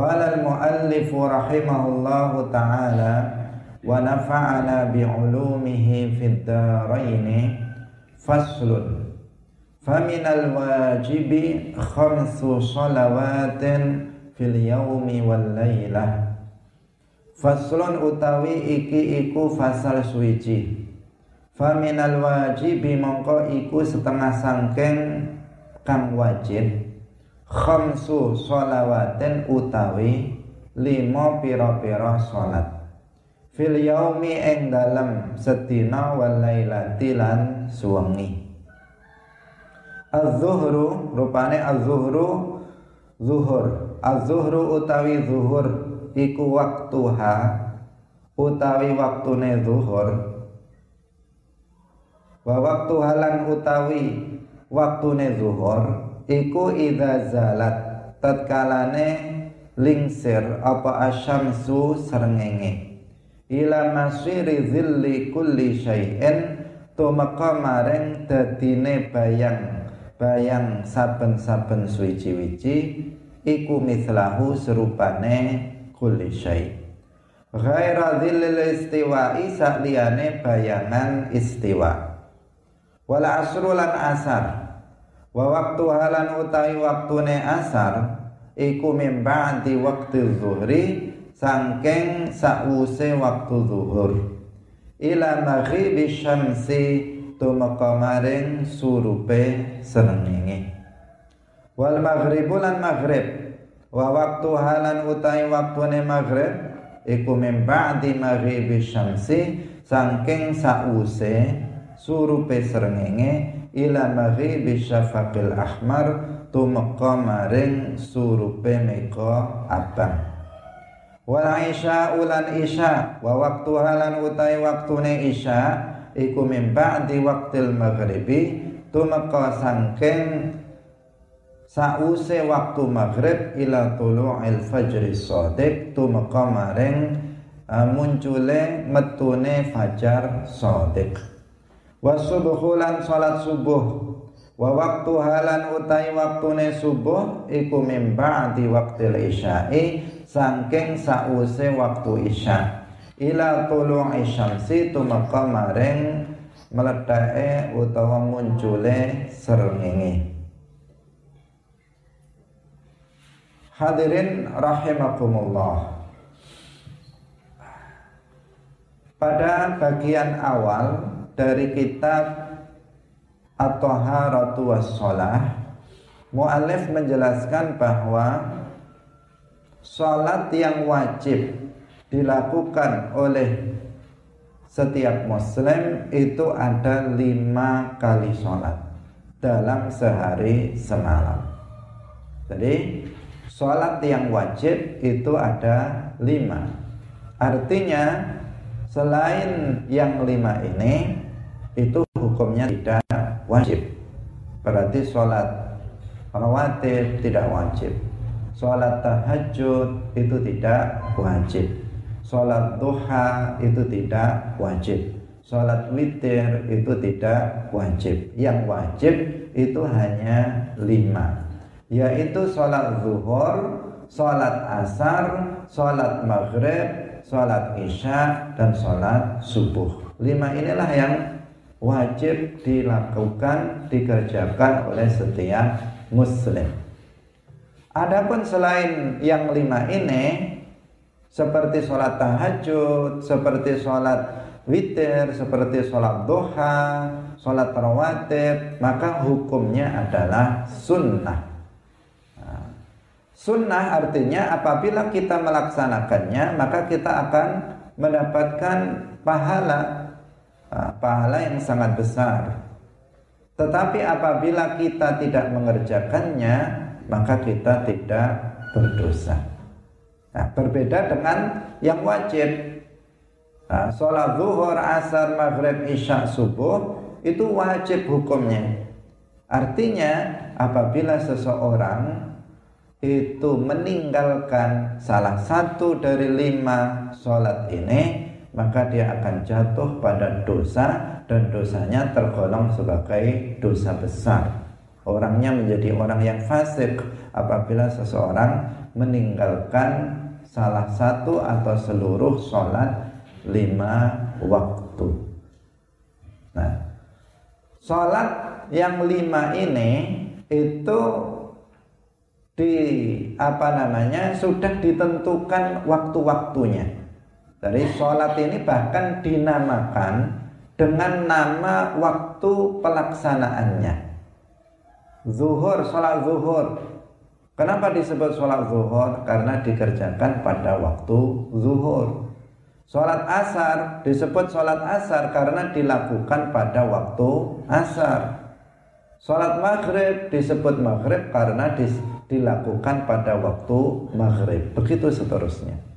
Qala al-muallif rahimahullahu ta'ala wa nafa'ana bi'ulumihi fid dharain faslun. Wajibi khamsu salawatin fil yaumi wal lailah faslun utawi iki iku fasal suwiji. Faminal wajibi mongko iku setengah sangking kang wajib khamsu sholawatin utawi lima pira-pira salat fil yaumi ing dalem sedina wal lailati lan suwengi. Az-zuhru rupane az-zuhru zuhur. Az-zuhru utawi zuhur iku waktuha utawi waktune zuhur. Wa waktu halan utawi waktune zuhur iku idza zalat tatkalane lingsir apa asyamsu srengenge ila masiri zilli kulli syai'in tumeka maring dadine bayang bayang saben-saben suci-wici iku mislahu serupane kulli syai' ghaira dhillil istiwa'i sakliyane bayangan istiwa. Wal asrulan asar wa waktu halan utawi waktune asar iku mim ba'di zuhri sangking sa'use waktu zuhur. Ila maghribi syamsi tumeka maring surupe srengenge wal maghribu lan maghrib. Wa waktu halan utawi waktune maghrib iku mim ba'di maghribi syamsi sangking sa'use surupe srengenge ila maghribi syafaqil ahmar tumeka maring surupe meka abang. Wal isya ulan isya wa waktu halan utai waktune isya iku min ba'di waktil maghribi tumeka sangking sause waktu maghrib ila tulu'il fajri shadiq tumeka maring uh, muncule metune fajar shadiq wa subuhulan salat subuh. Wa waktu halan utai waktune subuh iku min ba'di waqtil isya'i saking sause waktu isya. Ila tulu'i syamsi tumeka maring meledake utawa muncule srengenge. Hadirin rahimakumullah. Pada bagian awal dari kitab At-Taharatu was-Shalah Mu'alif menjelaskan bahwa Salat yang wajib dilakukan oleh setiap muslim itu ada lima kali sholat dalam sehari semalam. Jadi sholat yang wajib itu ada lima. Artinya selain yang lima ini itu hukumnya tidak wajib. Berarti sholat rawatib tidak wajib. Sholat tahajud itu tidak wajib. Sholat duha itu tidak wajib. Sholat witir itu tidak wajib. Yang wajib itu hanya lima. Yaitu sholat zuhur, sholat asar, sholat maghrib, sholat isya, dan sholat subuh. Lima inilah yang wajib dilakukan dikerjakan oleh setiap muslim. Adapun selain yang lima ini seperti sholat tahajud, seperti sholat witir, seperti sholat duha, sholat rawatib, maka hukumnya adalah sunnah. Nah, sunnah artinya apabila kita melaksanakannya, maka kita akan mendapatkan pahala Ah, pahala yang sangat besar. Tetapi apabila kita tidak mengerjakannya, maka kita tidak berdosa. Nah, berbeda dengan yang wajib. Nah, sholat zuhur, asar, maghrib, isya, subuh itu wajib hukumnya. Artinya apabila seseorang itu meninggalkan salah satu dari lima sholat ini maka dia akan jatuh pada dosa dan dosanya tergolong sebagai dosa besar. Orangnya menjadi orang yang fasik apabila seseorang meninggalkan salah satu atau seluruh sholat lima waktu. Nah, sholat yang lima ini itu di apa namanya sudah ditentukan waktu-waktunya. Dari sholat ini bahkan dinamakan dengan nama waktu pelaksanaannya. Zuhur, sholat zuhur. Kenapa disebut sholat zuhur? Karena dikerjakan pada waktu zuhur. Sholat asar disebut sholat asar karena dilakukan pada waktu asar. Sholat maghrib disebut maghrib karena dilakukan pada waktu maghrib. Begitu seterusnya.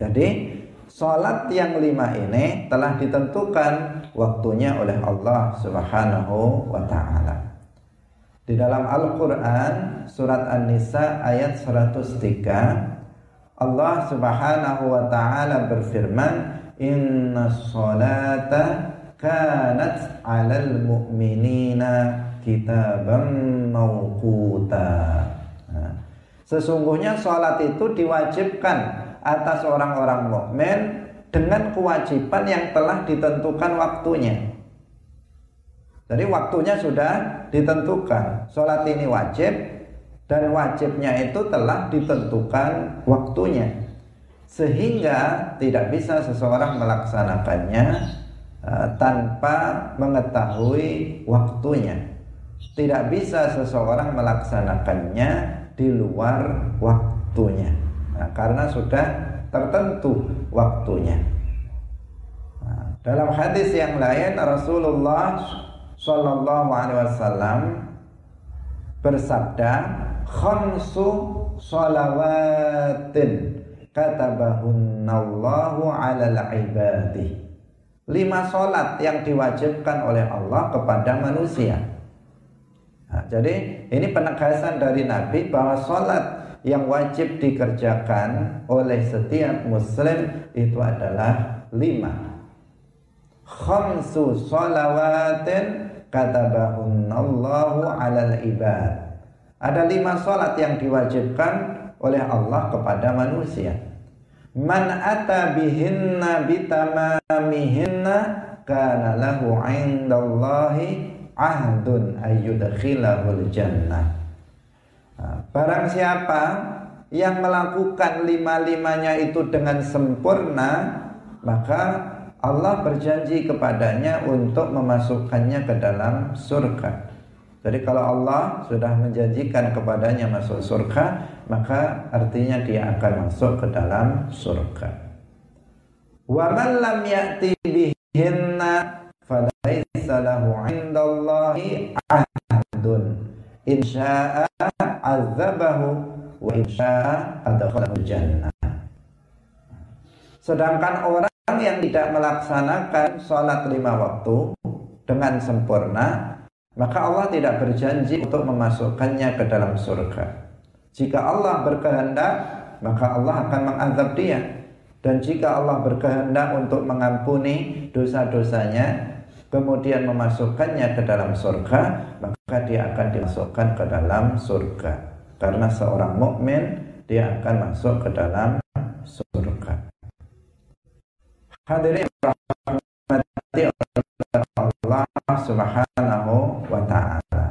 Jadi Salat yang lima ini telah ditentukan waktunya oleh Allah Subhanahu wa taala. Di dalam Al-Qur'an surat An-Nisa ayat 103 Allah Subhanahu wa taala berfirman Inna salata kanat 'alal mu'minina kitaban mawquta. Nah, sesungguhnya salat itu diwajibkan atas orang-orang mukmin dengan kewajiban yang telah ditentukan waktunya. Jadi waktunya sudah ditentukan. Sholat ini wajib dan wajibnya itu telah ditentukan waktunya. Sehingga tidak bisa seseorang melaksanakannya uh, tanpa mengetahui waktunya. Tidak bisa seseorang melaksanakannya di luar waktunya. Nah, karena sudah tertentu waktunya. Nah, dalam hadis yang lain Rasulullah Shallallahu Alaihi Wasallam bersabda, "Khamsu salawatin katabahunallahu alal ibadi." Lima solat yang diwajibkan oleh Allah kepada manusia. Nah, jadi ini penegasan dari Nabi bahwa solat yang wajib dikerjakan oleh setiap muslim itu adalah lima. Khamsu salawatin katabahunallahu alal ibad. Ada lima salat yang diwajibkan oleh Allah kepada manusia. Man ata bihinna bitamamihinna kana lahu indallahi ahdun ayyudkhilahul jannah. Nah, barang siapa yang melakukan lima-limanya itu dengan sempurna, maka Allah berjanji kepadanya untuk memasukkannya ke dalam surga. Jadi kalau Allah sudah menjanjikan kepadanya masuk surga, maka artinya dia akan masuk ke dalam surga. Wa man lam ya'ti bihinna falaysa lahu 'indallahi ahdun insya'a azabahu wa jannah. Sedangkan orang yang tidak melaksanakan sholat lima waktu dengan sempurna, maka Allah tidak berjanji untuk memasukkannya ke dalam surga. Jika Allah berkehendak, maka Allah akan mengazab dia. Dan jika Allah berkehendak untuk mengampuni dosa-dosanya, kemudian memasukkannya ke dalam surga, maka dia akan dimasukkan ke dalam surga. Karena seorang mukmin dia akan masuk ke dalam surga. Hadirin rahmati Allah Subhanahu wa taala.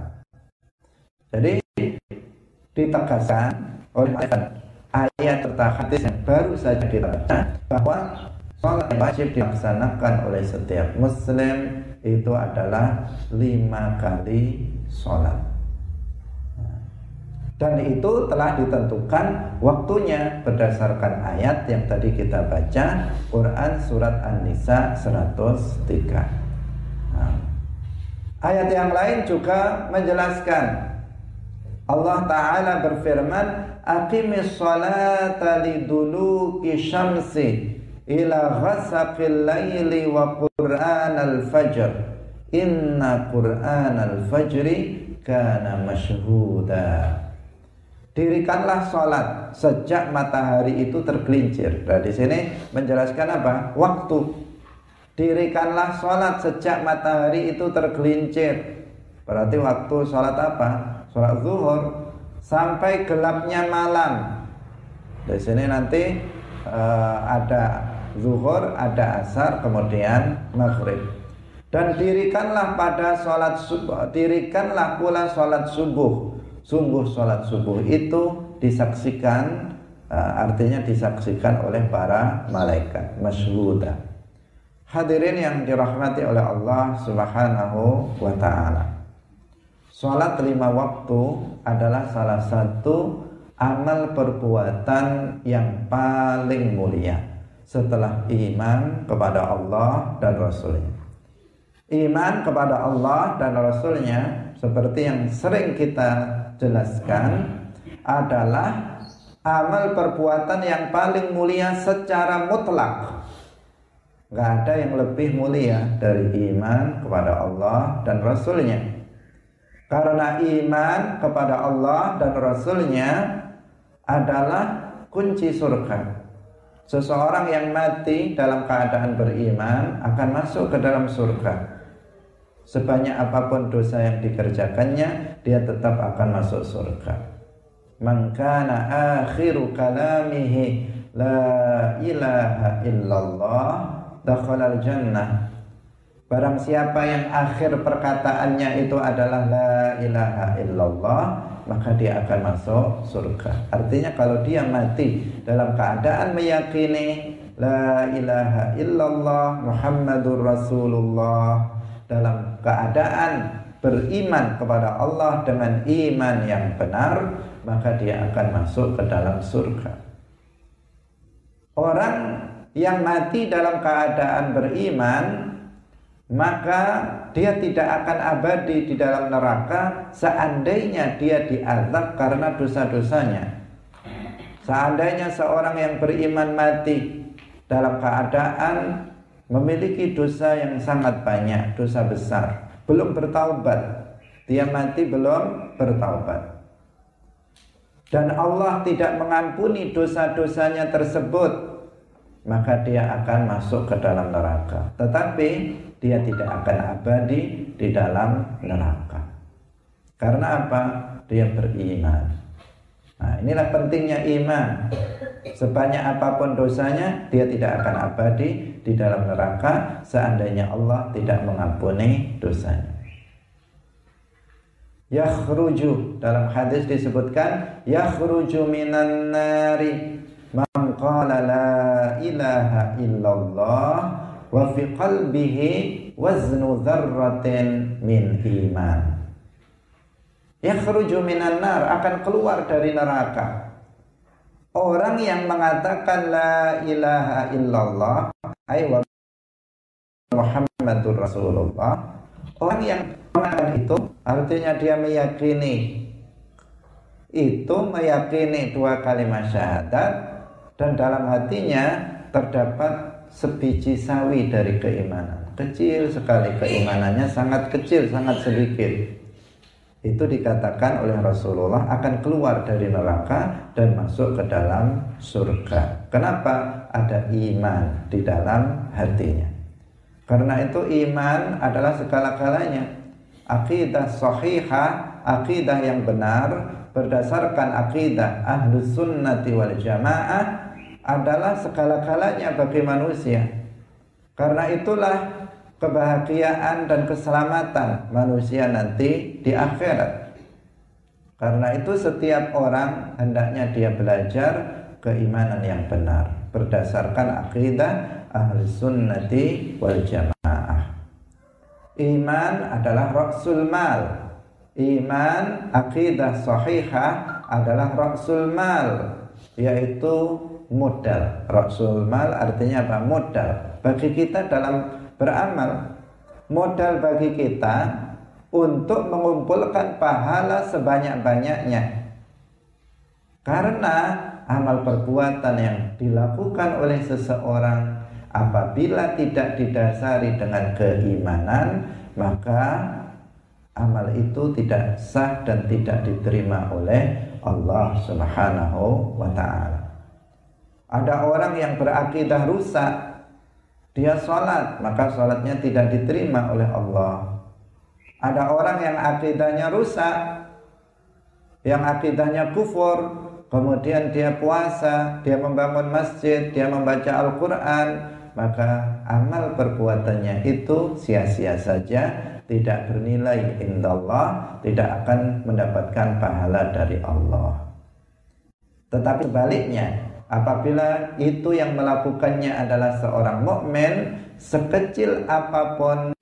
Jadi ditegaskan oleh ayat serta hadis yang baru saja dibaca bahwa Sholat wajib dilaksanakan oleh setiap muslim itu adalah lima kali sholat. Dan itu telah ditentukan waktunya berdasarkan ayat yang tadi kita baca Quran Surat An-Nisa 103 nah, Ayat yang lain juga menjelaskan. Allah Ta'ala berfirman Aqimis salata liduluki syamsi ila ghasaqil laili wa qur'an al-fajr inna qur'an al-fajri kana mashhuda dirikanlah sholat sejak matahari itu tergelincir. Nah, di sini menjelaskan apa? Waktu. Dirikanlah sholat sejak matahari itu tergelincir. Berarti waktu sholat apa? Sholat zuhur. sampai gelapnya malam. Di sini nanti uh, ada zuhur, ada asar, kemudian maghrib. Dan dirikanlah pada sholat subuh, dirikanlah pula sholat subuh. Sungguh sholat subuh itu disaksikan, uh, artinya disaksikan oleh para malaikat, masyhudah. Hadirin yang dirahmati oleh Allah Subhanahu wa taala. Salat lima waktu adalah salah satu amal perbuatan yang paling mulia setelah iman kepada Allah dan Rasulnya. Iman kepada Allah dan Rasulnya seperti yang sering kita jelaskan adalah amal perbuatan yang paling mulia secara mutlak Gak ada yang lebih mulia dari iman kepada Allah dan Rasulnya. Karena iman kepada Allah dan Rasulnya adalah kunci surga. Seseorang yang mati dalam keadaan beriman akan masuk ke dalam surga. Sebanyak apa pun dosa yang dikerjakannya, dia tetap akan masuk surga. Mangkana akhiru kalamihi la ilaha illallah dakhalal jannah Barang siapa yang akhir perkataannya itu adalah la ilaha illallah maka dia akan masuk surga. Artinya kalau dia mati dalam keadaan meyakini la ilaha illallah Muhammadur Rasulullah dalam keadaan beriman kepada Allah dengan iman yang benar maka dia akan masuk ke dalam surga. Orang yang mati dalam keadaan beriman maka dia tidak akan abadi di dalam neraka seandainya dia diazab karena dosa-dosanya. Seandainya seorang yang beriman mati dalam keadaan memiliki dosa yang sangat banyak, dosa besar, belum bertaubat, dia mati belum bertaubat. Dan Allah tidak mengampuni dosa-dosanya tersebut maka dia akan masuk ke dalam neraka. Tetapi dia tidak akan abadi di dalam neraka. Karena apa? Dia beriman. Nah, inilah pentingnya iman. Sebanyak apa pun dosanya, dia tidak akan abadi di dalam neraka seandainya Allah tidak mengampuni dosanya. Yakhruju dalam hadis disebutkan yakhruju minan nari qala la ilaha illallah wa fi qalbihi waznu dzarratin min iman. Yakhruju minan nar akan keluar dari neraka. Orang yang mengatakan la ilaha illallah ay wa Muhammadur Rasulullah orang yang mengatakan itu artinya dia meyakini. Itu meyakini dua kalimat syahadat dan dalam hatinya terdapat sebiji sawi dari keimanan. Kecil sekali keimanannya, sangat kecil, sangat sedikit. Itu dikatakan oleh Rasulullah akan keluar dari neraka dan masuk ke dalam surga. Kenapa? Ada iman di dalam hatinya. Karena itu iman adalah segala-galanya. Akidah sahihah, akidah yang benar berdasarkan akidah ahlus sunnati wal jamaah adalah segala-galanya bagi manusia. Karena itulah kebahagiaan dan keselamatan manusia nanti di akhirat. Karena itu setiap orang hendaknya dia belajar keimanan yang benar berdasarkan akidah ahli sunnati wal jamaah. Iman adalah rasul mal. Iman akidah sahihah adalah rasul mal yaitu modal. Rasul mal artinya apa? Modal bagi kita dalam beramal. Modal bagi kita untuk mengumpulkan pahala sebanyak-banyaknya. Karena amal perbuatan yang dilakukan oleh seseorang apabila tidak didasari dengan keimanan, maka amal itu tidak sah dan tidak diterima oleh Allah Subhanahu wa taala. Ada orang yang berakidah rusak, dia sholat, maka sholatnya tidak diterima oleh Allah. Ada orang yang akidahnya rusak, yang akidahnya kufur, kemudian dia puasa, dia membangun masjid, dia membaca Al-Quran, maka amal perbuatannya itu sia-sia saja, tidak bernilai indallah, tidak akan mendapatkan pahala dari Allah. Tetapi sebaliknya, apabila itu yang melakukannya adalah seorang mukmin, sekecil apa pun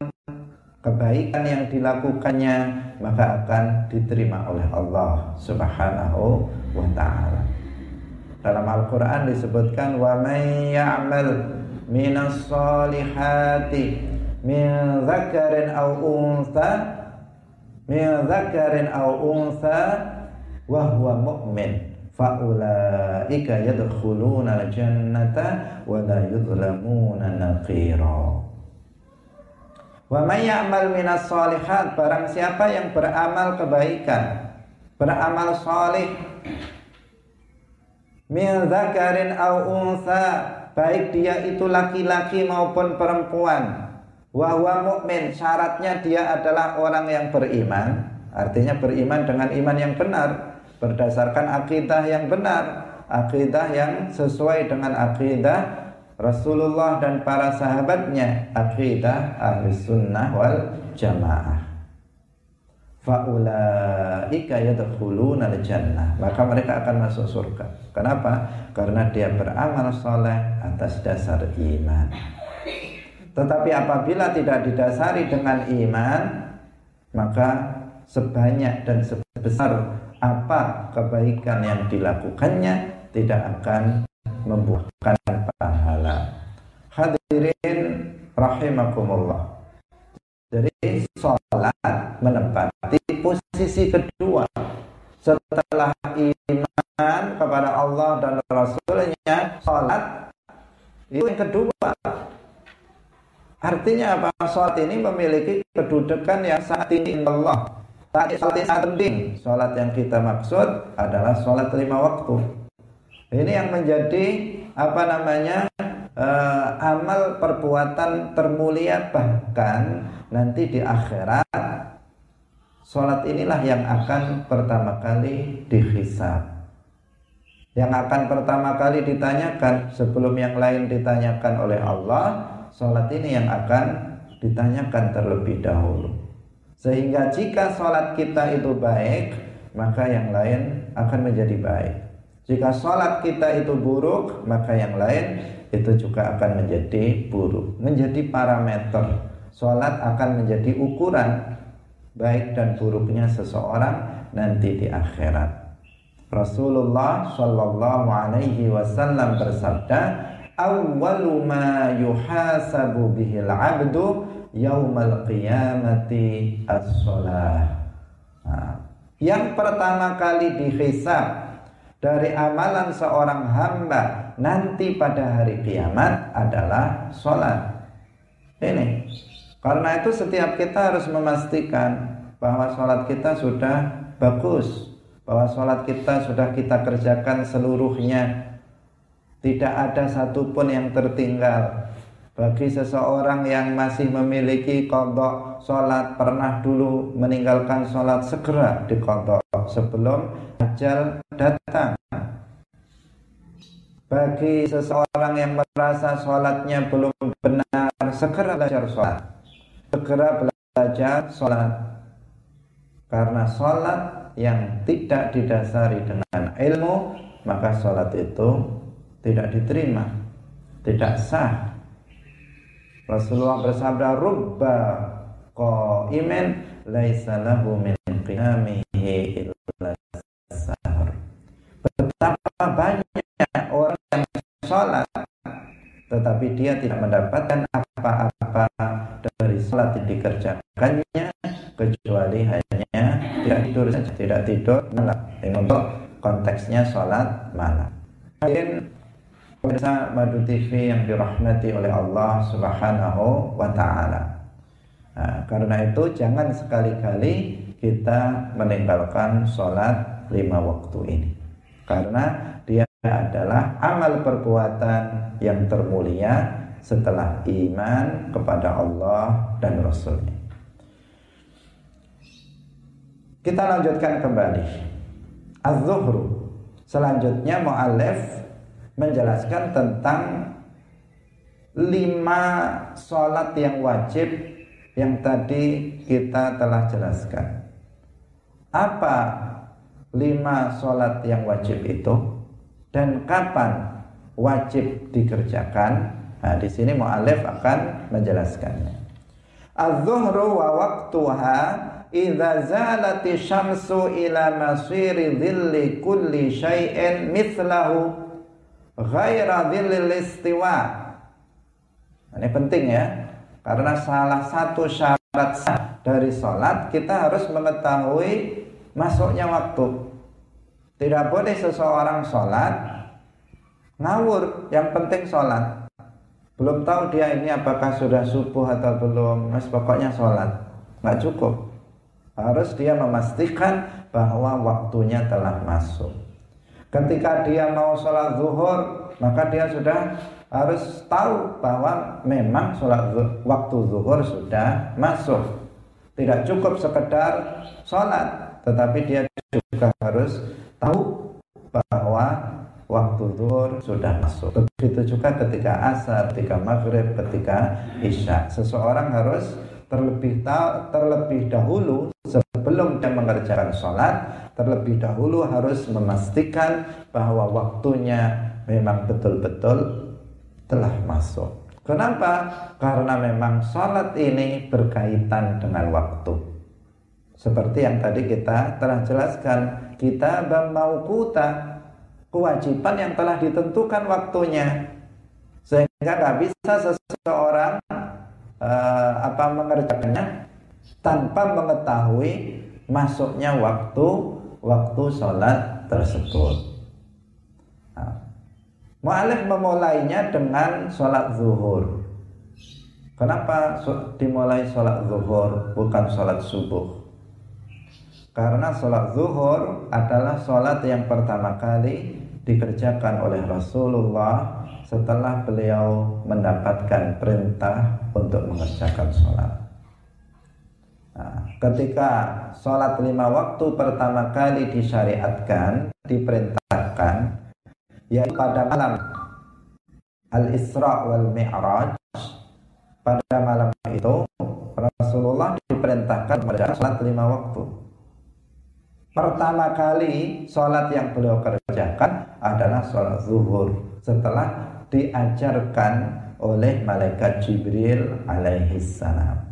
kebaikan yang dilakukannya maka akan diterima oleh Allah Subhanahu wa taala. Dalam Al-Qur'an disebutkan wa may ya'mal minas solihati min dzakarin aw untha min dzakarin aw untha wa huwa mu'min faulaika yadkhuluna al-jannata wa la yudlamuna naqira. Wa may ya'mal minas solihat barang siapa yang beramal kebaikan, beramal solih min zakarin au unsa baik dia itu laki-laki maupun perempuan wa huwa mukmin syaratnya dia adalah orang yang beriman artinya beriman dengan iman yang benar berdasarkan akidah yang benar akidah yang sesuai dengan akidah Rasulullah dan para sahabatnya akidah ahli sunnah wal jamaah. Faulaika yadkhuluna al-jannah. Maka mereka akan masuk surga. Kenapa? Karena dia beramal soleh atas dasar iman. Tetapi apabila tidak didasari dengan iman maka sebanyak dan sebesar apa kebaikan yang dilakukannya tidak akan membuahkan pahala. Hadirin rahimakumullah. Jadi sholat menempati posisi kedua setelah iman kepada Allah dan Rasulnya sholat itu yang kedua artinya apa sholat ini memiliki kedudukan yang sangat tinggi Allah sholat yang penting. Sholat yang kita maksud adalah sholat lima waktu. Ini yang menjadi apa namanya uh, amal perbuatan termulia bahkan nanti di akhirat. Sholat inilah yang akan pertama kali dihisab. Yang akan pertama kali ditanyakan Sebelum yang lain ditanyakan oleh Allah Sholat ini yang akan ditanyakan terlebih dahulu Sehingga jika sholat kita itu baik Maka yang lain akan menjadi baik jika sholat kita itu buruk, maka yang lain itu juga akan menjadi buruk. Menjadi parameter. Sholat akan menjadi ukuran baik dan buruknya seseorang nanti di akhirat. Rasulullah Shallallahu Alaihi Wasallam bersabda, "Awwalu ma yuhasabu bihil abdu yaumal qiyamati as-salah." Nah, yang pertama kali dihisab dari amalan seorang hamba nanti pada hari kiamat adalah sholat. Ini karena itu setiap kita harus memastikan bahwa sholat kita sudah bagus, bahwa sholat kita sudah kita kerjakan seluruhnya, tidak ada satupun yang tertinggal. Bagi seseorang yang masih memiliki kodok sholat pernah dulu meninggalkan sholat segera dikodok sebelum ajal datang. Bagi seseorang yang merasa sholatnya belum benar, segera belajar sholat. Segera belajar sholat. Karena sholat yang tidak didasari dengan ilmu, maka sholat itu tidak diterima, tidak sah Rasulullah bersabda rubba qaimin laisa lahu min qiyamihi illa sahur. Betapa banyak orang yang sholat tetapi dia tidak mendapatkan apa-apa dari sholat yang dikerjakannya kecuali hanya tidak tidur saja tidak tidur malam ini untuk konteksnya sholat malam. Kemudian Pemirsa Madu TV yang dirahmati oleh Allah Subhanahu wa taala. Nah, karena itu jangan sekali-kali kita meninggalkan sholat lima waktu ini. Karena dia adalah amal perbuatan yang termulia setelah iman kepada Allah dan Rasulnya. Kita lanjutkan kembali. az-zuhru. Selanjutnya mu'alif menjelaskan tentang lima sholat yang wajib yang tadi kita telah jelaskan. Apa lima sholat yang wajib itu dan kapan wajib dikerjakan? Nah, di sini mu'alif akan menjelaskannya. Az-zuhru wa waqtuha idza zalati syamsu ila masiri dhilli kulli syai'in mithlahu ghaira dhillil istiwa. Ini penting ya. Karena salah satu syarat dari sholat kita harus mengetahui masuknya waktu. Tidak boleh seseorang sholat ngawur yang penting sholat. Belum tahu dia ini apakah sudah subuh atau belum mas pokoknya sholat. Nggak cukup. Harus dia memastikan bahwa waktunya telah masuk. Ketika dia mau sholat zuhur, maka dia sudah harus tahu bahwa memang sholat zuhur, waktu zuhur sudah masuk. Tidak cukup sekedar sholat, tetapi dia juga harus tahu bahwa waktu zuhur sudah masuk. Begitu juga ketika asar, ketika maghrib, ketika isya. Seseorang harus terlebih terlebih dahulu sebelum dia mengerjakan sholat terlebih dahulu harus memastikan bahwa waktunya memang betul-betul telah masuk. Kenapa? Karena memang sholat ini berkaitan dengan waktu. Seperti yang tadi kita telah jelaskan, kita maukuta kewajiban yang telah ditentukan waktunya. Sehingga nggak bisa seseorang uh, apa mengerjakannya tanpa mengetahui masuknya waktu waktu sholat tersebut. Nah, Mu'alif memulainya dengan sholat zuhur. Kenapa dimulai sholat zuhur bukan sholat subuh? Karena sholat zuhur adalah sholat yang pertama kali dikerjakan oleh Rasulullah setelah beliau mendapatkan perintah untuk mengerjakan sholat. Ketika sholat lima waktu pertama kali disyariatkan, diperintahkan, yaitu pada malam Al-Isra wal Mi'raj, pada malam itu Rasulullah diperintahkan pada sholat lima waktu. Pertama kali sholat yang beliau kerjakan adalah sholat zuhur setelah diajarkan oleh malaikat Jibril alaihi salam.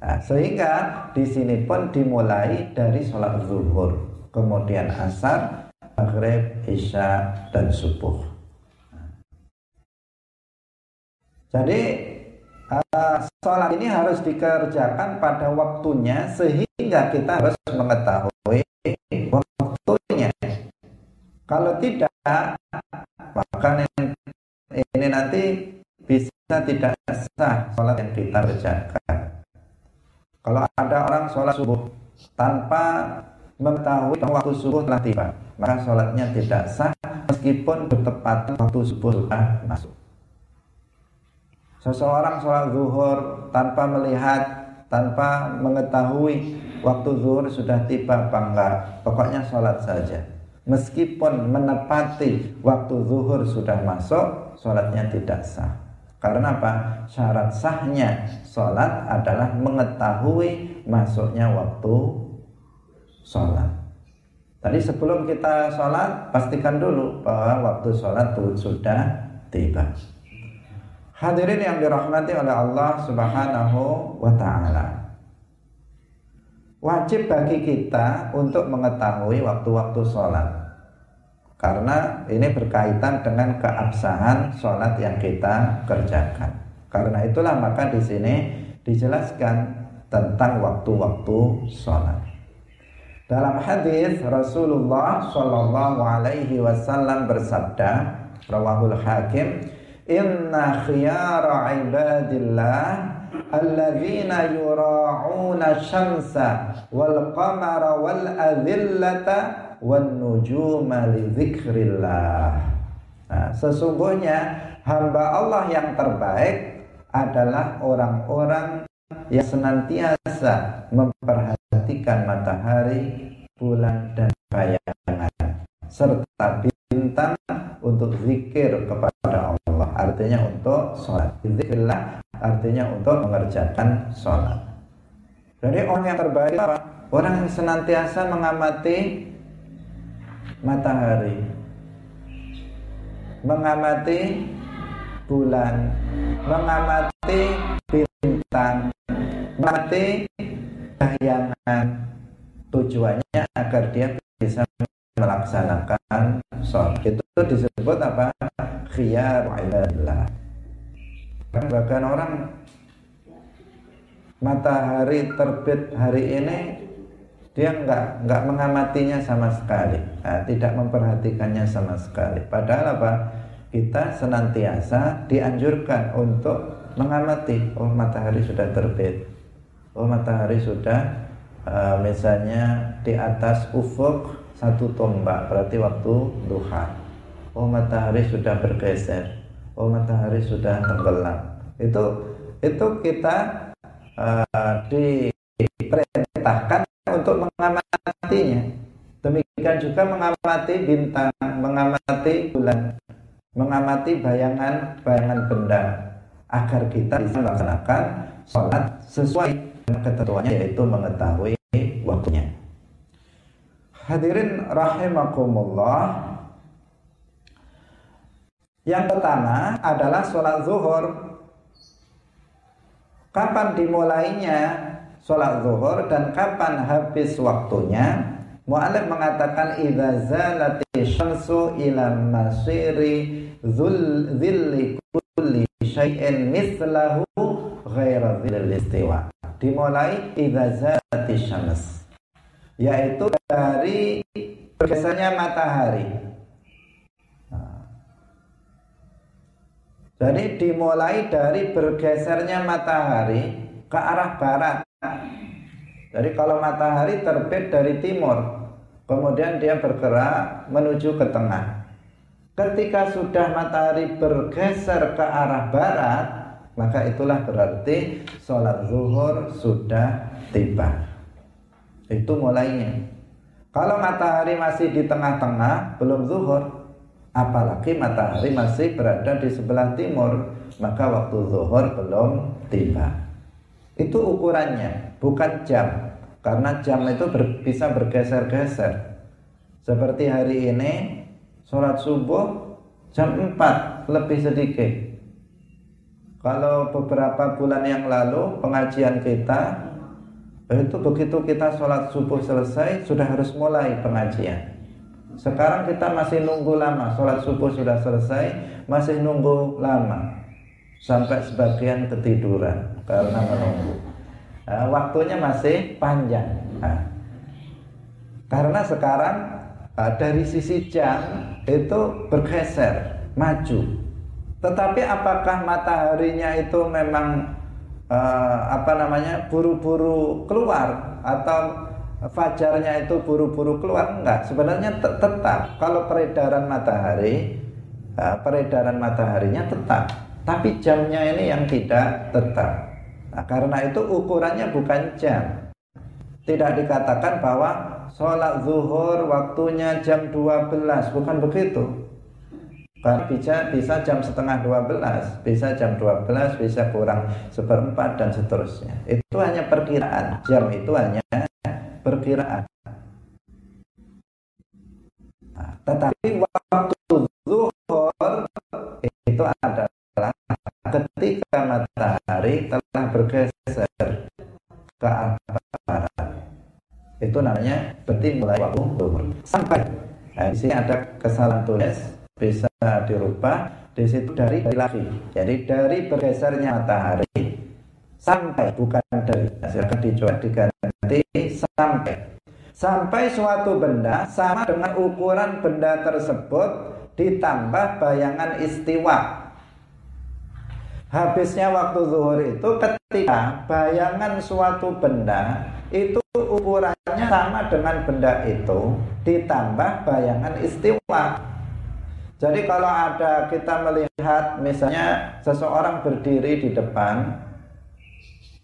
Nah, sehingga di sini pun dimulai dari sholat zuhur, kemudian asar, maghrib, isya, dan subuh. Jadi uh, sholat ini harus dikerjakan pada waktunya sehingga kita harus mengetahui waktunya. Kalau tidak, maka ini nanti bisa tidak sah sholat yang kita kerjakan. Kalau ada orang sholat subuh tanpa mengetahui bahwa waktu subuh telah tiba, maka sholatnya tidak sah meskipun bertepatan waktu subuh sudah masuk. Seseorang sholat zuhur tanpa melihat, tanpa mengetahui waktu zuhur sudah tiba apa enggak, pokoknya sholat saja. Meskipun menepati waktu zuhur sudah masuk, sholatnya tidak sah. Karena apa? Syarat sahnya sholat adalah mengetahui masuknya waktu sholat. Tadi sebelum kita sholat, pastikan dulu bahwa waktu sholat itu sudah tiba. Hadirin yang dirahmati oleh Allah Subhanahu wa Ta'ala. Wajib bagi kita untuk mengetahui waktu-waktu sholat karena ini berkaitan dengan keabsahan sholat yang kita kerjakan. Karena itulah maka di sini dijelaskan tentang waktu-waktu sholat. Dalam hadis Rasulullah Shallallahu Alaihi Wasallam bersabda, Rawahul Hakim, Inna khiyara ibadillah alladzina yura'una syamsa wal qamara wal wan nujuma. Nah, sesungguhnya hamba Allah yang terbaik adalah orang-orang yang senantiasa memperhatikan matahari, bulan dan bayangan. serta bintang untuk zikir kepada Allah artinya untuk sholat zikirlah artinya untuk mengerjakan sholat jadi orang yang terbaik apa? orang yang senantiasa mengamati matahari. Mengamati bulan. Mengamati bintang. Mengamati bayangan. Tujuannya agar dia bisa melaksanakan sholat. Itu disebut apa? Khiyar ibadah bahkan orang matahari terbit hari ini dia nggak nggak mengamatinya sama sekali nah, tidak memperhatikannya sama sekali padahal apa kita senantiasa dianjurkan untuk mengamati oh matahari sudah terbit oh matahari sudah uh, misalnya di atas ufuk satu tombak berarti waktu duha. Oh matahari sudah bergeser. Oh matahari sudah tenggelam. Itu itu kita uh, diperintahkan untuk mengamatinya. Demikian juga mengamati bintang, mengamati bulan, mengamati bayangan-bayangan benda agar kita bisa melaksanakan sholat sesuai dengan ketentuannya yaitu mengetahui waktunya. Hadirin rahimakumullah. Yang pertama adalah sholat zuhur. Kapan dimulainya sholat zuhur dan kapan habis waktunya? Mu'alif mengatakan idza zalati syamsu ila masiri dhul dhilli kulli syai'in mithlahu ghaira dhillil istiwa. Dimulai idza zalati syams yaitu dari bergesernya matahari. Jadi dimulai dari bergesernya matahari ke arah barat. Jadi kalau matahari terbit dari timur, kemudian dia bergerak menuju ke tengah. Ketika sudah matahari bergeser ke arah barat, maka itulah berarti sholat zuhur sudah tiba. Itu mulainya. Kalau matahari masih di tengah-tengah, belum zuhur, apalagi matahari masih berada di sebelah timur, maka waktu zuhur belum tiba. Itu ukurannya, bukan jam. Karena jam itu ber, bisa bergeser-geser. Seperti hari ini, sholat subuh jam 4 lebih sedikit. Kalau beberapa bulan yang lalu pengajian kita itu begitu kita sholat subuh selesai sudah harus mulai pengajian. Sekarang kita masih nunggu lama, sholat subuh sudah selesai, masih nunggu lama sampai sebagian ketiduran karena menunggu. Nah, waktunya masih panjang. Nah, karena sekarang nah, dari sisi jam itu bergeser, maju. Tetapi apakah mataharinya itu memang uh, apa namanya buru-buru keluar atau fajarnya itu buru-buru keluar enggak sebenarnya tetap kalau peredaran matahari uh, peredaran mataharinya tetap tapi jamnya ini yang tidak tetap nah, karena itu ukurannya bukan jam tidak dikatakan bahwa sholat zuhur waktunya jam 12 bukan begitu bisa bisa jam setengah 12, bisa jam 12, bisa kurang seperempat dan seterusnya. Itu hanya perkiraan. Jam itu hanya perkiraan. Nah, tetapi waktu zuhur itu adalah ketika matahari telah bergeser ke arah barat. Itu namanya berarti mulai waktu zuhur sampai. Nah, di sini ada kesalahan tulis bisa dirubah di situ dari lagi. Jadi dari bergesernya matahari sampai bukan dari silakan dicoba diganti sampai sampai suatu benda sama dengan ukuran benda tersebut ditambah bayangan istiwa. Habisnya waktu zuhur itu ketika bayangan suatu benda itu ukurannya sama dengan benda itu ditambah bayangan istiwa. Jadi kalau ada kita melihat misalnya seseorang berdiri di depan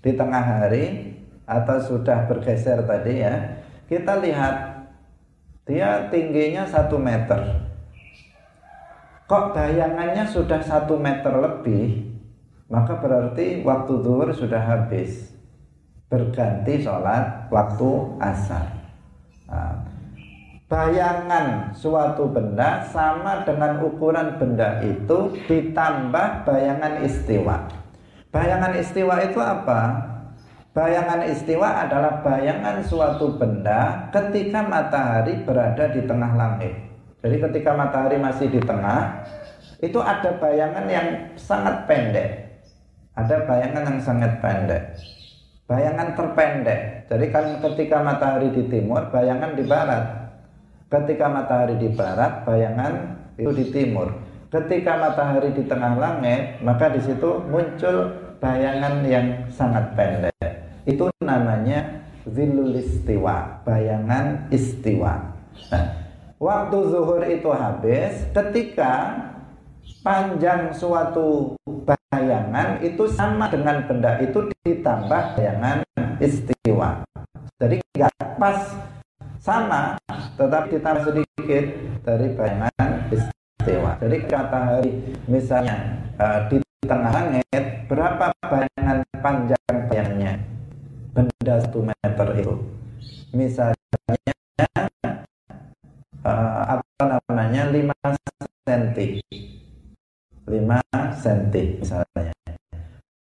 di tengah hari atau sudah bergeser tadi ya, kita lihat dia tingginya satu meter. Kok bayangannya sudah satu meter lebih, maka berarti waktu zuhur sudah habis. Berganti sholat waktu asar. Nah, bayangan suatu benda sama dengan ukuran benda itu ditambah bayangan istiwa. Bayangan istiwa itu apa? Bayangan istiwa adalah bayangan suatu benda ketika matahari berada di tengah langit. Jadi ketika matahari masih di tengah, itu ada bayangan yang sangat pendek. Ada bayangan yang sangat pendek. Bayangan terpendek. Jadi kan ketika matahari di timur, bayangan di barat. Ketika matahari di barat, bayangan itu di timur. Ketika matahari di tengah langit, maka di situ muncul bayangan yang sangat pendek. Itu namanya zilul istiwa, bayangan istiwa. Nah, waktu zuhur itu habis ketika panjang suatu bayangan itu sama dengan benda itu ditambah bayangan istiwa. Jadi nggak pas sama, tetapi ditambah sedikit dari bayangan istiwa. Jadi kata hari misalnya uh, di tengah langit berapa bayangan panjang bayangannya? benda satu meter itu misalnya uh, apa namanya 5 cm 5 cm misalnya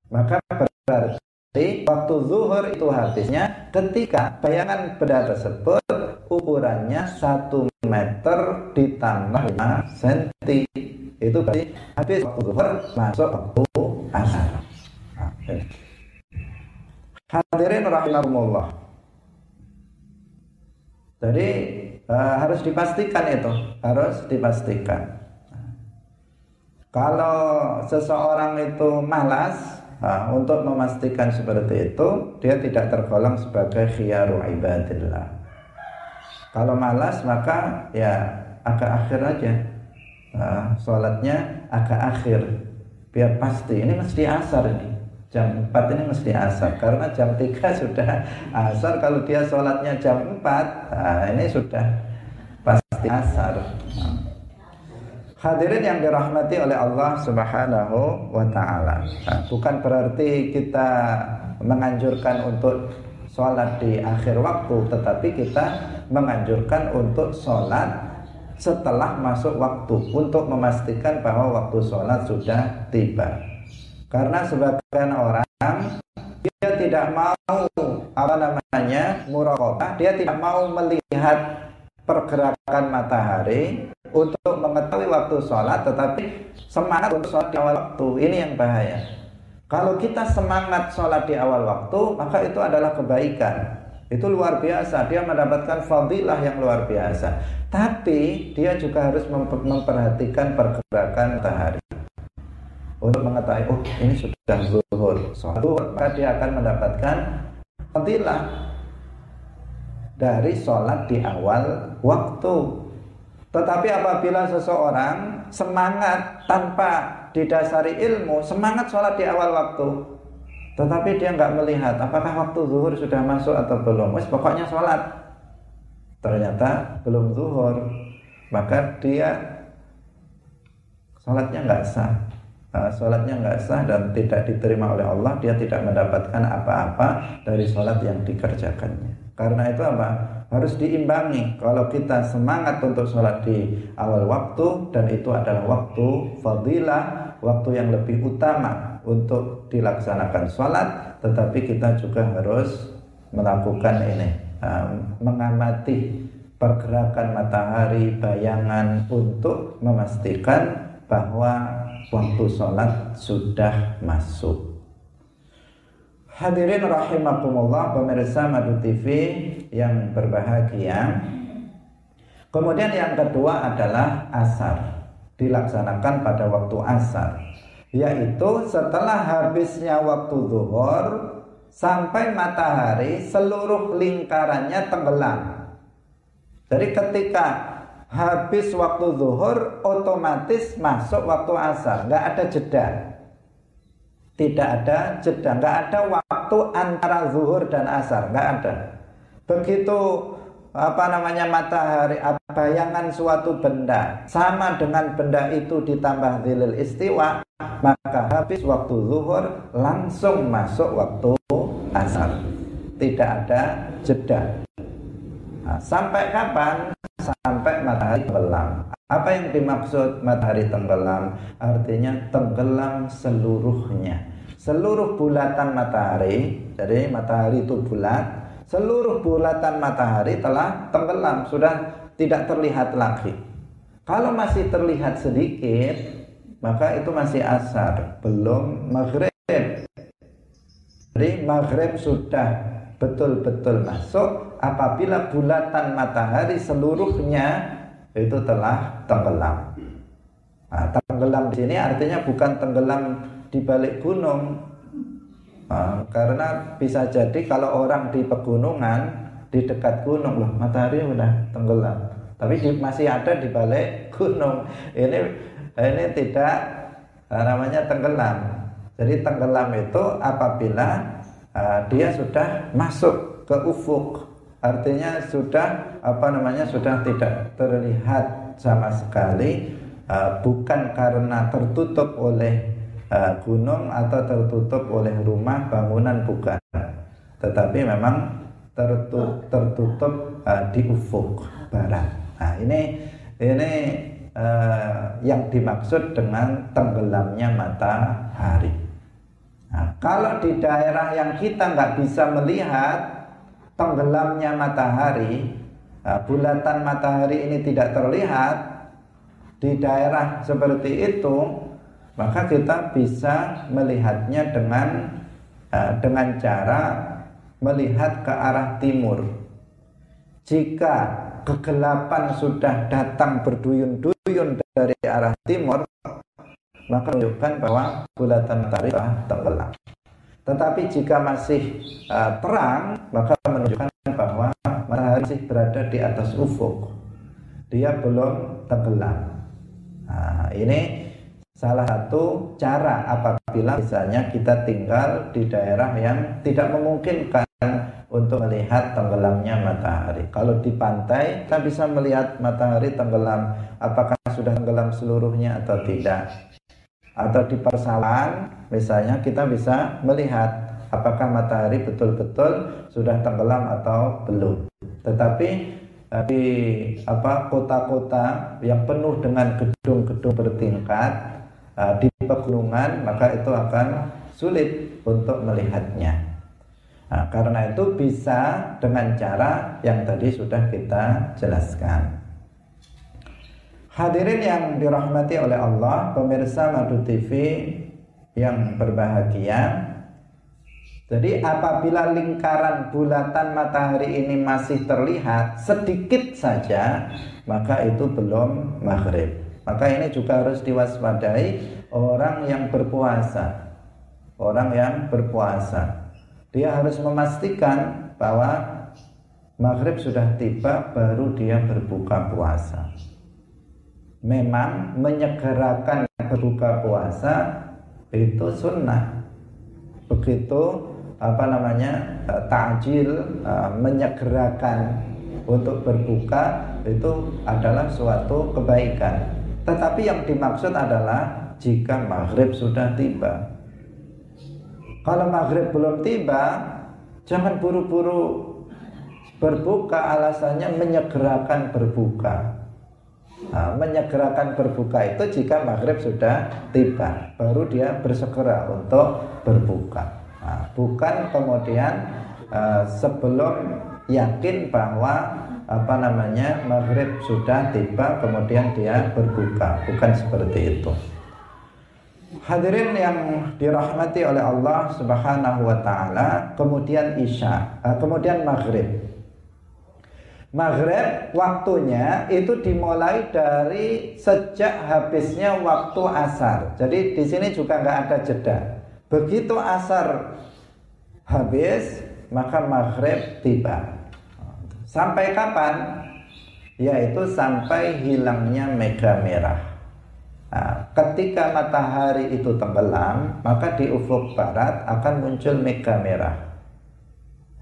maka berarti waktu zuhur itu habisnya ketika bayangan benda tersebut ukurannya 1 meter ditambah 5 cm itu berarti habis waktu zuhur masuk waktu asar Hadirin rahimahumullah. Jadi uh, harus dipastikan itu, harus dipastikan. Kalau seseorang itu malas uh, untuk memastikan seperti itu, dia tidak tergolong sebagai khiyaru ibadillah. Kalau malas maka ya agak akhir aja. Uh, sholatnya agak akhir. Biar pasti. Ini mesti asar ini. Jam 4 ini mesti asar. Karena jam 3 sudah asar. Kalau dia sholatnya jam 4 nah ini sudah pasti asar Hadirin yang dirahmati oleh Allah Subhanahu wa taala. Nah, bukan berarti kita menganjurkan untuk sholat di akhir waktu, tetapi kita menganjurkan untuk sholat setelah masuk waktu untuk memastikan bahwa waktu sholat sudah tiba. Karena sebagian orang dia tidak mau apa namanya muraqabah, dia tidak mau melihat pergerakan matahari untuk mengetahui waktu sholat, tetapi semangat untuk sholat di awal waktu ini yang bahaya. Kalau kita semangat sholat di awal waktu, maka itu adalah kebaikan. Itu luar biasa, dia mendapatkan fadilah yang luar biasa. Tapi dia juga harus memperhatikan pergerakan matahari untuk mengetahui oh ini sudah zuhur suatu maka dia akan mendapatkan fadilah dari sholat di awal waktu. Tetapi apabila seseorang semangat tanpa didasari ilmu semangat sholat di awal waktu tetapi dia nggak melihat apakah waktu zuhur sudah masuk atau belum pokoknya sholat. Ternyata belum zuhur maka dia sholatnya nggak sah. Uh, sholatnya nggak sah dan tidak diterima oleh Allah, dia tidak mendapatkan apa-apa dari sholat yang dikerjakannya. Karena itu apa? Harus diimbangi. Kalau kita semangat untuk sholat di awal waktu dan itu adalah waktu fadilah, waktu yang lebih utama untuk dilaksanakan sholat, tetapi kita juga harus melakukan ini, mengamati pergerakan matahari, bayangan untuk memastikan bahwa waktu sholat sudah masuk. Hadirin rahimakumullah pemirsa Madu TV yang berbahagia. Kemudian yang kedua adalah asar. Dilaksanakan pada waktu asar. Yaitu setelah habisnya waktu zuhur sampai matahari seluruh lingkarannya tenggelam. Jadi ketika habis waktu zuhur otomatis masuk waktu asar nggak ada jeda tidak ada jeda nggak ada waktu antara zuhur dan asar nggak ada. Begitu apa namanya matahari bayangan suatu benda sama dengan benda itu ditambah zilil istiwa maka habis waktu zuhur langsung masuk waktu asar. Tidak ada jeda. Nah, sampai kapan? Sampai matahari tenggelam. Apa yang dimaksud matahari tenggelam? Artinya tenggelam seluruhnya seluruh bulatan matahari jadi matahari itu bulat seluruh bulatan matahari telah tenggelam, sudah tidak terlihat lagi. Kalau masih terlihat sedikit, maka itu masih asar, belum maghrib. Jadi maghrib sudah betul-betul masuk apabila bulatan matahari seluruhnya itu telah tenggelam. Nah, tenggelam di sini artinya bukan tenggelam di balik gunung, Uh, karena bisa jadi kalau orang di pegunungan di dekat gunung loh matahari udah tenggelam. Tapi di, masih ada di balik gunung. Ini ini tidak uh, namanya tenggelam. Jadi tenggelam itu apabila uh, dia sudah masuk ke ufuk. Artinya sudah apa namanya sudah tidak terlihat sama sekali. Uh, bukan karena tertutup oleh uh, gunung atau tertutup oleh rumah bangunan bukan. Tetapi memang tertutup, tertutup uh, di ufuk barat. Nah ini ini uh, yang dimaksud dengan tenggelamnya matahari. Nah, kalau di daerah yang kita nggak bisa melihat tenggelamnya matahari uh, bulatan matahari ini tidak terlihat di daerah seperti itu maka kita bisa melihatnya dengan uh, dengan cara melihat ke arah timur. Jika kegelapan sudah datang berduyun-duyun dari arah timur, maka menunjukkan bahwa bulatan matahari telah tenggelam. Tetapi jika masih uh, terang, maka menunjukkan bahwa matahari masih berada di atas ufuk. Dia belum tenggelam. Nah, ini Salah satu cara apabila misalnya kita tinggal di daerah yang tidak memungkinkan untuk melihat tenggelamnya matahari. Kalau di pantai kita bisa melihat matahari tenggelam, apakah sudah tenggelam seluruhnya atau tidak. Atau di persawahan misalnya kita bisa melihat apakah matahari betul-betul sudah tenggelam atau belum. Tetapi eh, di apa kota-kota yang penuh dengan gedung-gedung bertingkat uh, di pegunungan maka itu akan sulit untuk melihatnya. Nah, karena itu bisa dengan cara yang tadi sudah kita jelaskan. Hadirin yang dirahmati oleh Allah, pemirsa Madu TV yang berbahagia. Jadi apabila lingkaran bulatan matahari ini masih terlihat sedikit saja, maka itu belum maghrib. Maka ini juga harus diwaspadai orang yang berpuasa. Orang yang berpuasa. Dia harus memastikan bahwa maghrib sudah tiba baru dia berbuka puasa. Memang menyegerakan berbuka puasa itu sunnah. Begitu apa namanya eh, takjil eh, menyegerakan untuk berbuka itu adalah suatu kebaikan tetapi yang dimaksud adalah jika maghrib sudah tiba. Kalau maghrib belum tiba, jangan buru-buru berbuka alasannya menyegerakan berbuka. Nah, menyegerakan berbuka itu jika maghrib sudah tiba, baru dia bersegera untuk berbuka. Nah, bukan kemudian uh, sebelum yakin bahwa apa namanya maghrib sudah tiba kemudian dia berbuka bukan seperti itu Hadirin yang dirahmati oleh Allah Subhanahu wa taala, kemudian Isya, eh, kemudian Maghrib. Maghrib waktunya itu dimulai dari sejak habisnya waktu asar. Jadi di sini juga nggak ada jeda. Begitu asar habis, maka maghrib tiba. Sampai kapan? Yaitu sampai hilangnya mega merah. Nah, ketika matahari itu tenggelam, maka di ufuk barat akan muncul mega merah.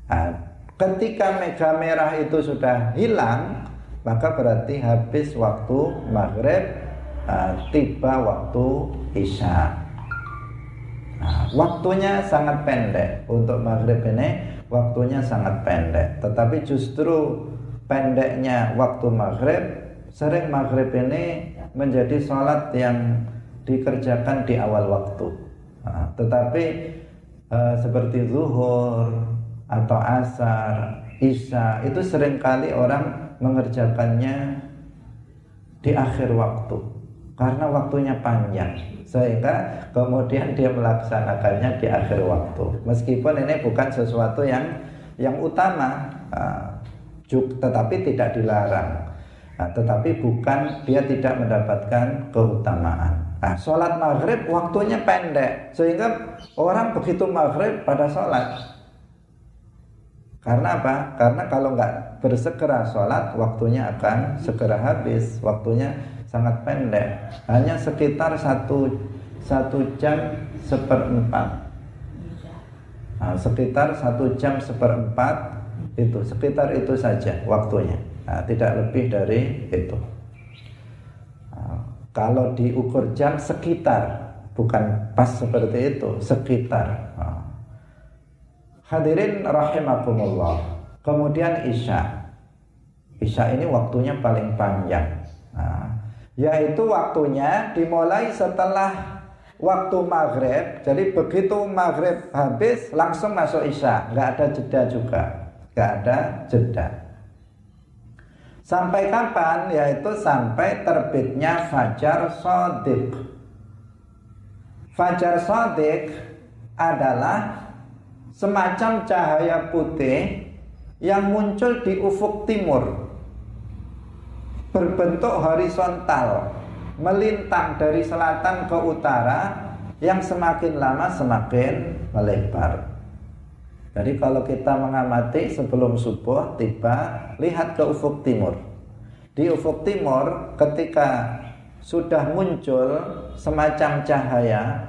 Nah, Ketika mega merah itu sudah hilang, maka berarti habis waktu maghrib, uh, tiba waktu isya. Nah, waktunya sangat pendek untuk maghrib ini, waktunya sangat pendek. Tetapi justru pendeknya waktu maghrib, sering maghrib ini menjadi sholat yang dikerjakan di awal waktu. Nah, tetapi uh, seperti zuhur, atau asar, isya itu sering kali orang mengerjakannya di akhir waktu karena waktunya panjang sehingga kemudian dia melaksanakannya di akhir waktu. Meskipun ini bukan sesuatu yang yang utama uh, tetapi tidak dilarang. Nah, tetapi bukan dia tidak mendapatkan keutamaan. Nah, sholat maghrib waktunya pendek. Sehingga orang begitu maghrib pada sholat. Karena apa? Karena kalau nggak bersegera sholat, waktunya akan segera habis. Waktunya sangat pendek, hanya sekitar satu satu jam seperempat. Nah, sekitar satu jam seperempat itu, sekitar itu saja waktunya. Nah, tidak lebih dari itu. Nah, kalau diukur jam sekitar, bukan pas seperti itu, sekitar. Nah, Hadirin rahimakumullah. Kemudian Isya. Isya ini waktunya paling panjang. Nah, yaitu waktunya dimulai setelah waktu maghrib. Jadi begitu maghrib habis langsung masuk Isya. Nggak ada jeda juga. Nggak ada jeda. Sampai kapan? Yaitu sampai terbitnya Fajar Sodik. Fajar Sodik adalah semacam cahaya putih yang muncul di ufuk timur berbentuk horizontal melintang dari selatan ke utara yang semakin lama semakin melebar. Jadi kalau kita mengamati sebelum subuh tiba lihat ke ufuk timur. Di ufuk timur ketika sudah muncul semacam cahaya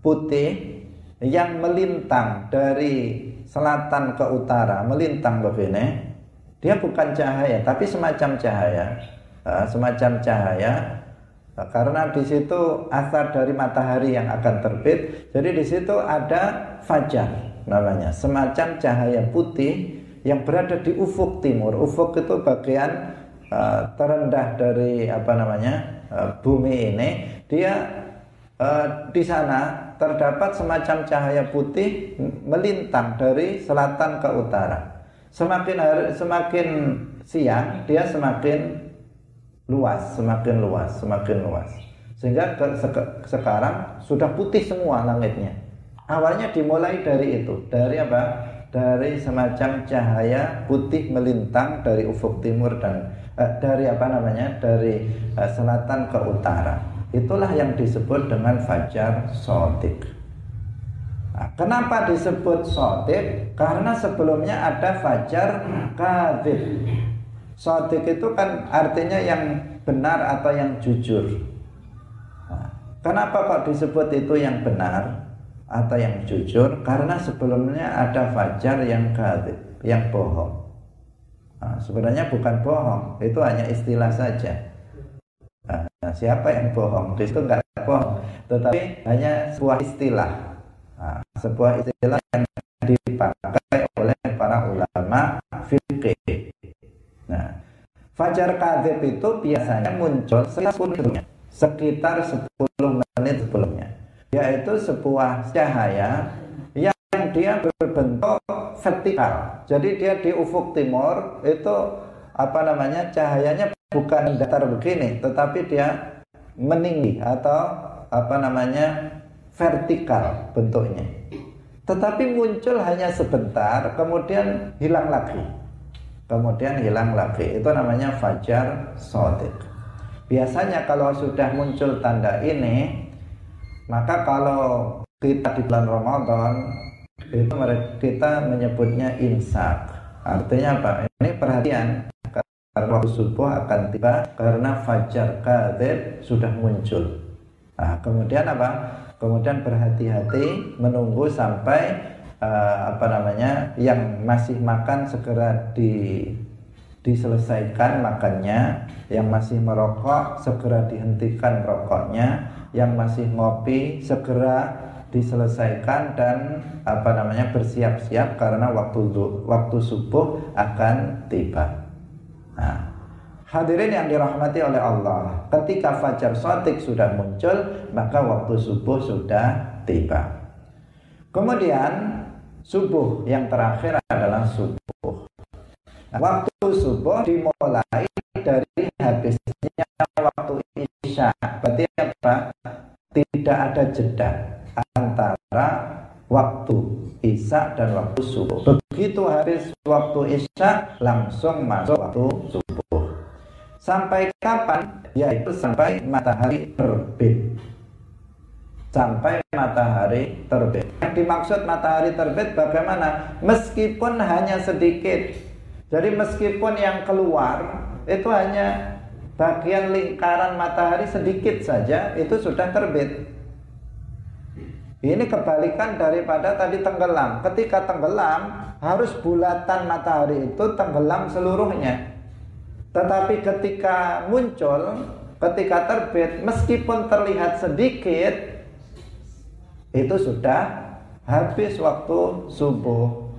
putih yang melintang dari selatan ke utara, melintang begini, dia bukan cahaya, tapi semacam cahaya, semacam cahaya, karena di situ asar dari matahari yang akan terbit, jadi di situ ada fajar namanya, semacam cahaya putih yang berada di ufuk timur. Ufuk itu bagian uh, terendah dari apa namanya uh, bumi ini. Dia uh, di sana terdapat semacam cahaya putih melintang dari selatan ke utara. Semakin hari, semakin siang dia semakin luas, semakin luas, semakin luas. Sehingga ke, se, sekarang sudah putih semua langitnya. Awalnya dimulai dari itu, dari apa? Dari semacam cahaya putih melintang dari ufuk timur dan eh, dari apa namanya? Dari eh, selatan ke utara. Itulah yang disebut dengan fajar sodik. Nah, kenapa disebut sodik? Karena sebelumnya ada fajar kadib. Sodik itu kan artinya yang benar atau yang jujur. Nah, kenapa kok disebut itu yang benar atau yang jujur? Karena sebelumnya ada fajar yang kadib, yang bohong. Nah, sebenarnya bukan bohong, itu hanya istilah saja. Nah, siapa yang bohong? Itu enggak bohong, tetapi hanya sebuah istilah. Nah, sebuah istilah yang dipakai oleh para ulama fikih. Fajar kadzib itu biasanya muncul sekitar 10 menit sebelumnya, yaitu sebuah cahaya yang dia berbentuk vertikal. Jadi dia di ufuk timur itu apa namanya cahayanya bukan datar begini, tetapi dia meninggi atau apa namanya vertikal bentuknya. Tetapi muncul hanya sebentar, kemudian hilang lagi. Kemudian hilang lagi. Itu namanya fajar sodik. Biasanya kalau sudah muncul tanda ini, maka kalau kita di bulan Ramadan itu kita menyebutnya imsak. Artinya apa? Ini perhatian karena waktu subuh akan tiba karena fajar kadib sudah muncul. Nah, kemudian apa? Kemudian berhati-hati menunggu sampai uh, apa namanya yang masih makan segera di diselesaikan makannya, yang masih merokok segera dihentikan rokoknya, yang masih ngopi segera diselesaikan dan apa namanya bersiap-siap karena waktu waktu subuh akan tiba. Nah, hadirin yang dirahmati oleh Allah, ketika fajar sotik sudah muncul, maka waktu subuh sudah tiba. Kemudian subuh yang terakhir adalah subuh. Waktu subuh dimulai dari habisnya waktu isya. Berarti apa? Tidak ada jeda antara waktu isya dan waktu subuh. Begitu habis waktu isya langsung masuk waktu subuh. Sampai kapan? Yaitu sampai matahari terbit. Sampai matahari terbit. Yang dimaksud matahari terbit bagaimana? Meskipun hanya sedikit jadi meskipun yang keluar itu hanya bagian lingkaran matahari sedikit saja itu sudah terbit. Ini kebalikan daripada tadi tenggelam. Ketika tenggelam harus bulatan matahari itu tenggelam seluruhnya. Tetapi ketika muncul, ketika terbit meskipun terlihat sedikit itu sudah habis waktu subuh.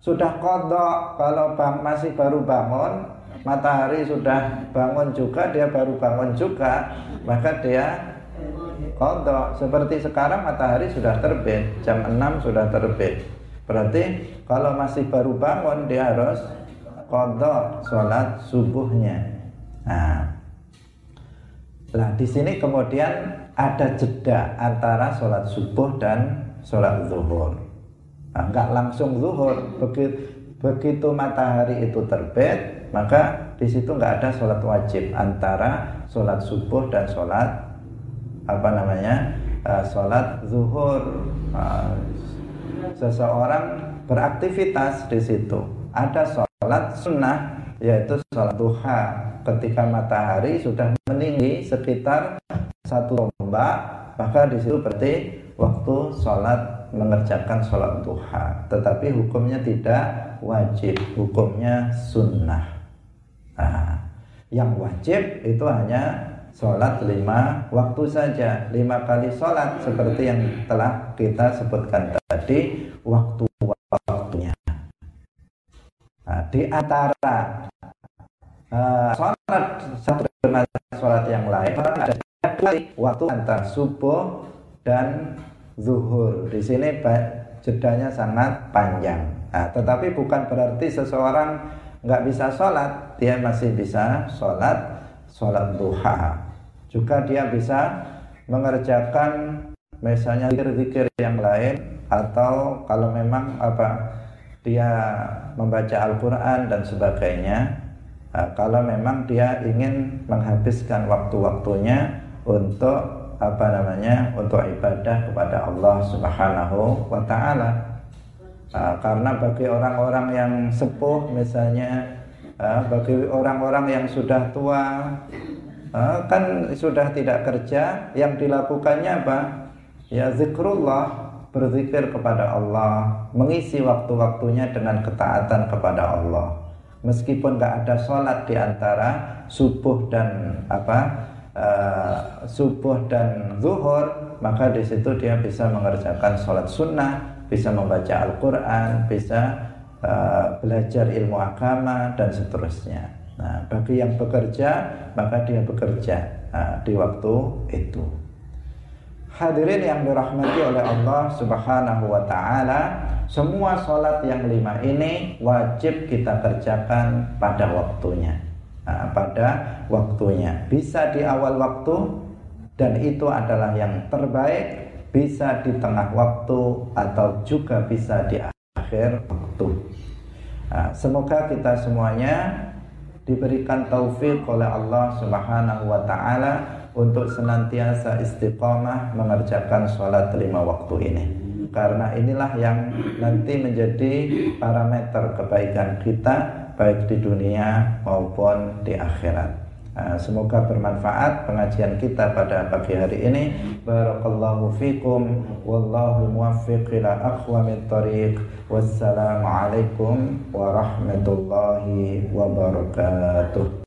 Sudah kodok kalau bang, masih baru bangun matahari sudah bangun juga dia baru bangun juga maka dia kodok. Seperti sekarang matahari sudah terbit jam 6 sudah terbit. Berarti kalau masih baru bangun dia harus kodok sholat subuhnya. Nah Nah, di sini kemudian ada jeda antara sholat subuh dan sholat zuhur. Nah, enggak langsung zuhur. Begitu begitu matahari itu terbit maka di situ enggak ada sholat wajib antara sholat subuh dan sholat apa namanya uh, sholat zuhur. Uh, seseorang beraktivitas di situ. Ada sholat sunnah yaitu sholat duha. Ketika matahari sudah meninggi sekitar satu tombak maka di situ berarti waktu sholat mengerjakan sholat duha. Tetapi hukumnya tidak wajib hukumnya sunnah. Nah, yang wajib itu hanya sholat lima waktu saja lima kali sholat seperti yang telah kita sebutkan tadi waktu-waktunya nah, di antara uh, sholat satu dengan sholat yang lain ada waktu antara subuh dan zuhur. Di sini jedanya sangat panjang. Nah, tetapi bukan berarti seseorang nggak bisa sholat, dia masih bisa sholat sholat duha. Juga dia bisa mengerjakan misalnya zikir-zikir yang lain atau kalau memang apa dia membaca Al-Quran dan sebagainya. Nah, kalau memang dia ingin menghabiskan waktu-waktunya untuk apa namanya untuk ibadah kepada Allah Subhanahu wa taala. Uh, karena bagi orang-orang yang sepuh misalnya uh, bagi orang-orang yang sudah tua uh, kan sudah tidak kerja yang dilakukannya apa? Ya zikrullah berzikir kepada Allah, mengisi waktu-waktunya dengan ketaatan kepada Allah. Meskipun nggak ada sholat di antara subuh dan apa uh, subuh dan zuhur maka di situ dia bisa mengerjakan sholat sunnah bisa membaca Al-Quran bisa uh, belajar ilmu agama dan seterusnya. Nah bagi yang bekerja maka dia bekerja uh, di waktu itu. Hadirin yang dirahmati oleh Allah Subhanahu wa taala, semua sholat yang lima ini wajib kita kerjakan pada waktunya pada waktunya. Bisa di awal waktu dan itu adalah yang terbaik, bisa di tengah waktu atau juga bisa di akhir waktu. Nah, semoga kita semuanya diberikan taufik oleh Allah Subhanahu wa taala untuk senantiasa istiqomah mengerjakan sholat lima waktu ini karena inilah yang nanti menjadi parameter kebaikan kita baik di dunia maupun di akhirat. Nah, semoga bermanfaat pengajian kita pada pagi hari ini. Barakallahu fikum wallahu muwaffiq ila aqwamit thariq. Wassalamualaikum warahmatullahi wabarakatuh.